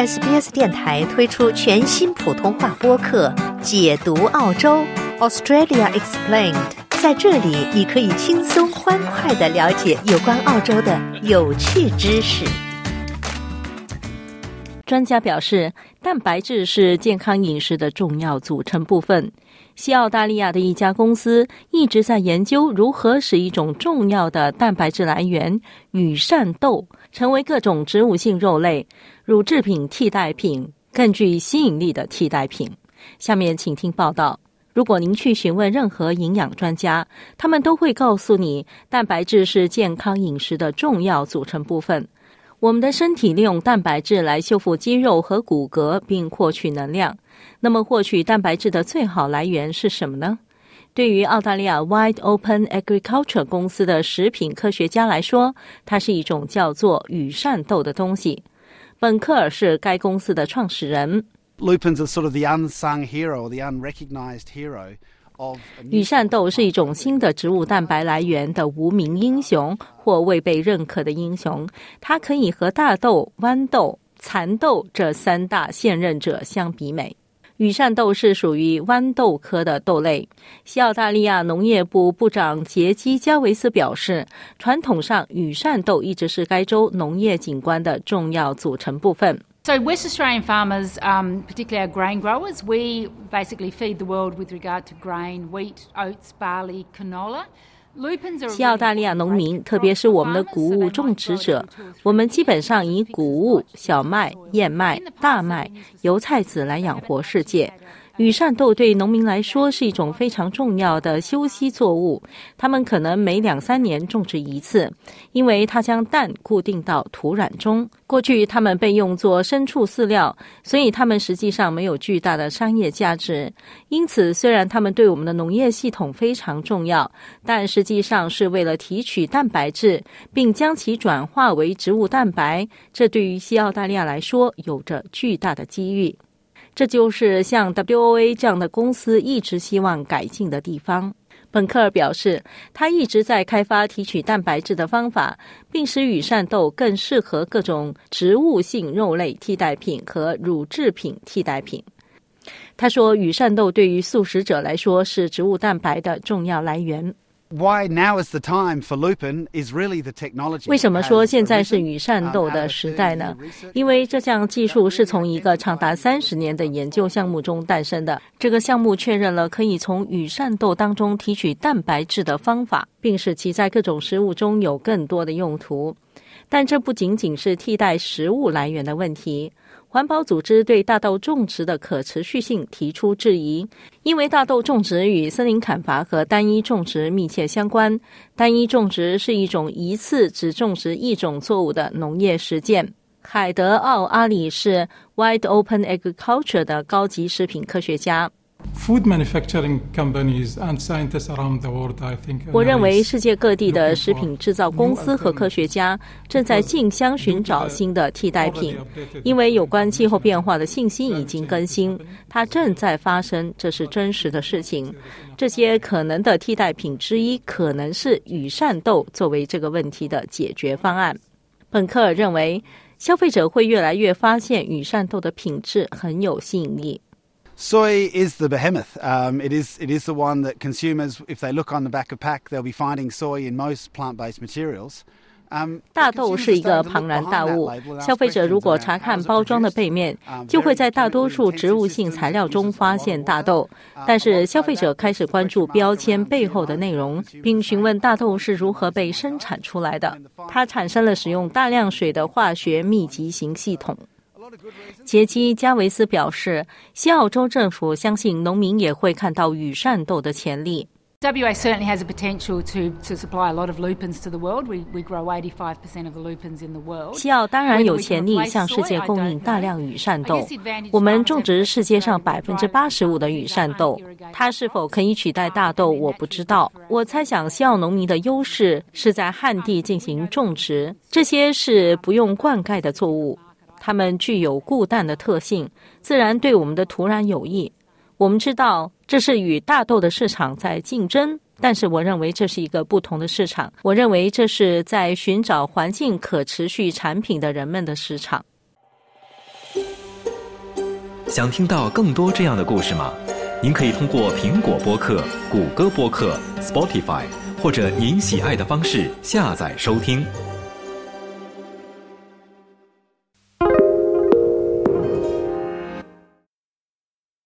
SBS 电台推出全新普通话播客《解读澳洲 Australia Explained》。在这里，你可以轻松欢快的了解有关澳洲的有趣知识。专家表示，蛋白质是健康饮食的重要组成部分。西澳大利亚的一家公司一直在研究如何使一种重要的蛋白质来源——羽扇豆。成为各种植物性肉类、乳制品替代品更具吸引力的替代品。下面请听报道。如果您去询问任何营养专家，他们都会告诉你，蛋白质是健康饮食的重要组成部分。我们的身体利用蛋白质来修复肌肉和骨骼，并获取能量。那么，获取蛋白质的最好来源是什么呢？对于澳大利亚 Wide Open Agriculture 公司的食品科学家来说，它是一种叫做羽扇豆的东西。本克尔是该公司的创始人。Lupins are sort of the unsung hero, the unrecognized hero. 羽扇豆是一种新的植物蛋白来源的无名英雄或未被认可的英雄。它可以和大豆、豌豆、蚕豆这三大现任者相比美。羽扇豆是属于豌豆科的豆类。西澳大利亚农业部部长杰基·加维斯表示，传统上羽扇豆一直是该州农业景观的重要组成部分。So, West Australian farmers, um, particularly our grain growers, we basically feed the world with regard to grain, wheat, oats, barley, canola. 西澳大利亚农民，特别是我们的谷物种植者，我们基本上以谷物、小麦、燕麦、大麦、油菜籽来养活世界。羽扇豆对农民来说是一种非常重要的休息作物，他们可能每两三年种植一次，因为它将氮固定到土壤中。过去它们被用作牲畜饲料，所以它们实际上没有巨大的商业价值。因此，虽然它们对我们的农业系统非常重要，但实际上是为了提取蛋白质，并将其转化为植物蛋白。这对于西澳大利亚来说有着巨大的机遇。这就是像 WOA 这样的公司一直希望改进的地方。本克尔表示，他一直在开发提取蛋白质的方法，并使羽扇豆更适合各种植物性肉类替代品和乳制品替代品。他说，羽扇豆对于素食者来说是植物蛋白的重要来源。Why now is the time for lupin is really the technology. 为什么说现在是羽扇豆的时代呢？因为这项技术是从一个长达三十年的研究项目中诞生的。这个项目确认了可以从羽扇豆当中提取蛋白质的方法，并使其在各种食物中有更多的用途。但这不仅仅是替代食物来源的问题。环保组织对大豆种植的可持续性提出质疑，因为大豆种植与森林砍伐和单一种植密切相关。单一种植是一种一次只种植一种作物的农业实践。海德奥阿里是 Wide Open Agriculture 的高级食品科学家。Food manufacturing companies and scientists around the world, I think. 我认为世界各地的食品制造公司和科学家正在竞相寻找新的替代品，因为有关气候变化的信息已经更新，它正在发生，这是真实的事情。这些可能的替代品之一可能是羽扇豆作为这个问题的解决方案。本克尔认为，消费者会越来越发现羽扇豆的品质很有吸引力。Soy is the behemoth. Um, it is it is the one that consumers, if they look on the back of pack, they'll be finding soy in most plant-based materials. 大豆是一个庞然大物，消费者如果查看包装的背面，就会在大多数植物性材料中发现大豆。但是消费者开始关注标签背后的内容，并询问大豆是如何被生产出来的。它产生了使用大量水的化学密集型系统。杰基·加维斯表示，西澳州政府相信农民也会看到羽扇豆的潜力。WA certainly has a potential to to supply a lot of lupins to the world. We we grow 85% of the lupins in the world. 西澳当然有潜力向世界供应大量羽扇豆。我们种植世界上百分之八十五的羽扇豆，它是否可以取代大豆，我不知道。我猜想西澳农民的优势是在旱地进行种植，这些是不用灌溉的作物。它们具有固氮的特性，自然对我们的土壤有益。我们知道这是与大豆的市场在竞争，但是我认为这是一个不同的市场。我认为这是在寻找环境可持续产品的人们的市场。想听到更多这样的故事吗？您可以通过苹果播客、谷歌播客、Spotify 或者您喜爱的方式下载收听。